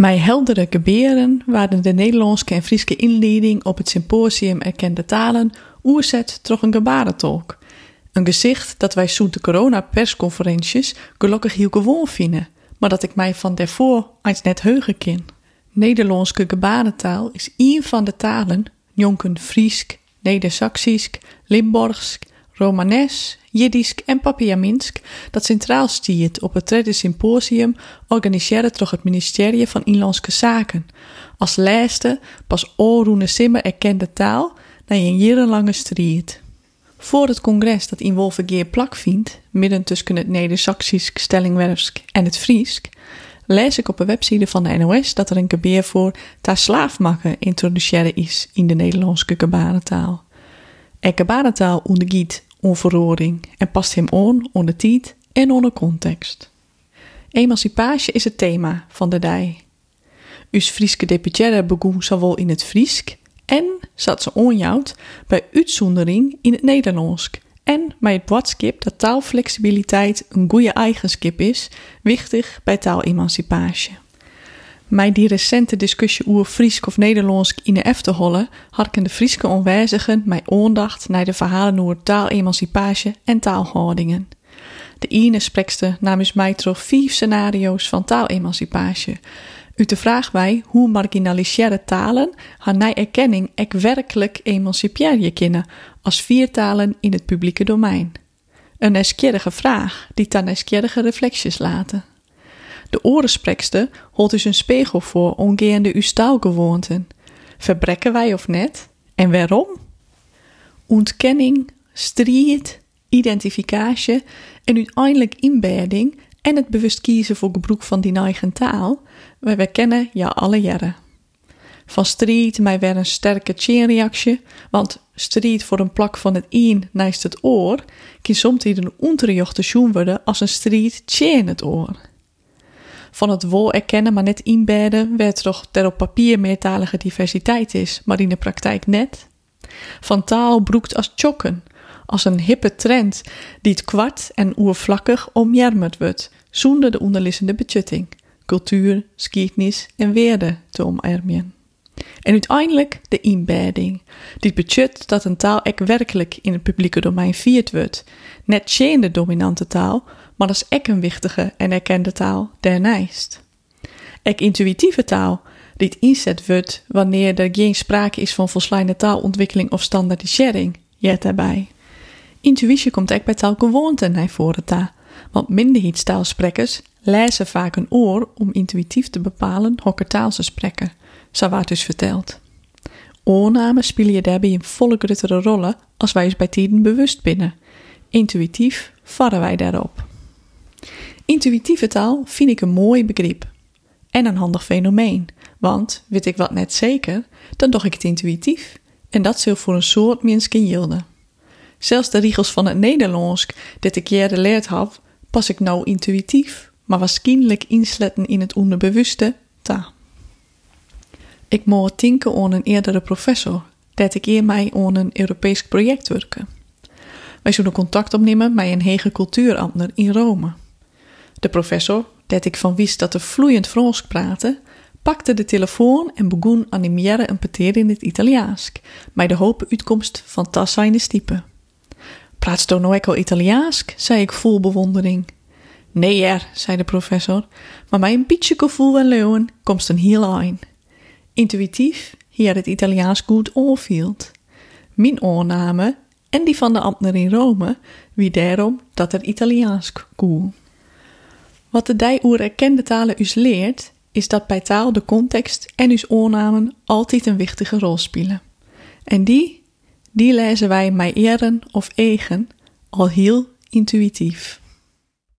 Mij heldere geberen waren de Nederlandse en Friese inleiding op het symposium Erkende Talen oerzet troch een gebarentolk. Een gezicht dat wij zo'n de corona-persconferenties gelukkig heel gewoon vinden, maar dat ik mij van daarvoor eens net heugen kin. Nederlandse gebarentaal is een van de talen, jonken Friesk, Neder-Saxisch, Limburgs, Romanes, Jiddisch en Papiaminsk, dat centraal stiert op het derde symposium organiseerde door het ministerie van Inlandse Zaken. Als lijste pas oorroene simmer erkende taal na een jarenlange strijd. Voor het congres dat in Wolvergeer plak vindt, midden tussen het Neder-Saxisch Stellingwerfsk en het Friesk, lees ik op de website van de NOS dat er een gebeer voor ta slaafmakken introduceren is in de Nederlandse gebarentaal. En gebarentaal ondergiet onverroring en past hem on onder tijd en onder context. Emancipatie is het thema van de dij. Us Frieske deputaire begon zowel in het Friesk en zat ze onjouwd bij uitzondering in het Nederlands en bij het boodschap dat taalflexibiliteit een goede eigenschap is, wichtig bij taalemancipatie. Met die recente discussie over Friesk of Nederlands in de F te hollen, harken de Frieske onwijzigen mij aandacht naar de verhalen over taalemancipatie en taalhoudingen. De ene sprekste namens mij trof vier scenario's van taalemancipatie. U de vraag wij hoe marginaliseerde talen haar erkenning ek werkelijk emanciperen kunnen als vier talen in het publieke domein. Een nieuwsgierige vraag die dan nieuwsgierige reflecties laten. De orensprekste holt dus een spiegel voor ongeende uw staalgewoonten. Verbrekken wij of net? En waarom? Ontkenning, strijd, identificatie en uiteindelijk inbedding en het bewust kiezen voor gebruik van die eigen taal, wij kennen ja alle jaren. Van strijd mij weer een sterke chainreactie, want strijd voor een plak van het een naast het oor, kan soms een onderjochte zoen worden als een strijd chain het oor van het wol erkennen, maar net inbedden, werd toch er op papier meertalige diversiteit is, maar in de praktijk net. Van taal broekt als chokken, als een hippe trend die het kwart en oervlakkig omjermerd wordt, zonder de onderliggende betjutting, cultuur, geschiedenis en weerde te omarmen. En uiteindelijk de inbedding, die betjut dat een taal ek werkelijk in het publieke domein viert wordt, net geen de dominante taal, maar dat is ek een wichtige en erkende taal daarnaast. Ek intuïtieve taal, die inzet wordt wanneer er geen sprake is van volslaande taalontwikkeling of standaardisering, jet daarbij. Intuïtie komt ek bij taalgewoonte naar voren ta, want minderheidstaalsprekers lezen vaak een oor om intuïtief te bepalen welke taal ze spreken, wordt dus verteld. Oornamen spelen je daarbij een volle gruttere rollen als wij ons bij tijden bewust binnen. Intuïtief varren wij daarop. Intuïtieve taal vind ik een mooi begrip. En een handig fenomeen, want weet ik wat net zeker, dan doch ik het intuïtief. En dat zul voor een soort mensen yielden. Zelfs de regels van het Nederlands, dat ik jaren geleerd heb, pas ik nou intuïtief, maar waarschijnlijk insletten in het onderbewuste ta. Ik moet tinken aan een eerdere professor, dat ik eer mij aan een Europees project werken. Wij zullen contact opnemen met een hege cultuurambtenaar in Rome. De professor, dat ik van wist dat er vloeiend Frans praatte, pakte de telefoon en begon animeren een peteer in het Italiaans, met de hoop uitkomst van tas zijn stiepen. Praat toch nou al Italiaans? zei ik vol bewondering. Nee, er, zei de professor, maar met een beetje gevoel en leeuwen komt een heel eind. Intuïtief hier het Italiaans goed onvield. Mijn oorname en die van de ambtenaar in Rome, wie daarom dat er Italiaans koel. Wat de dij oer erkende talen us leert, is dat bij taal de context en us oornamen altijd een wichtige rol spelen. En die, die lezen wij mij eren of eigen al heel intuïtief.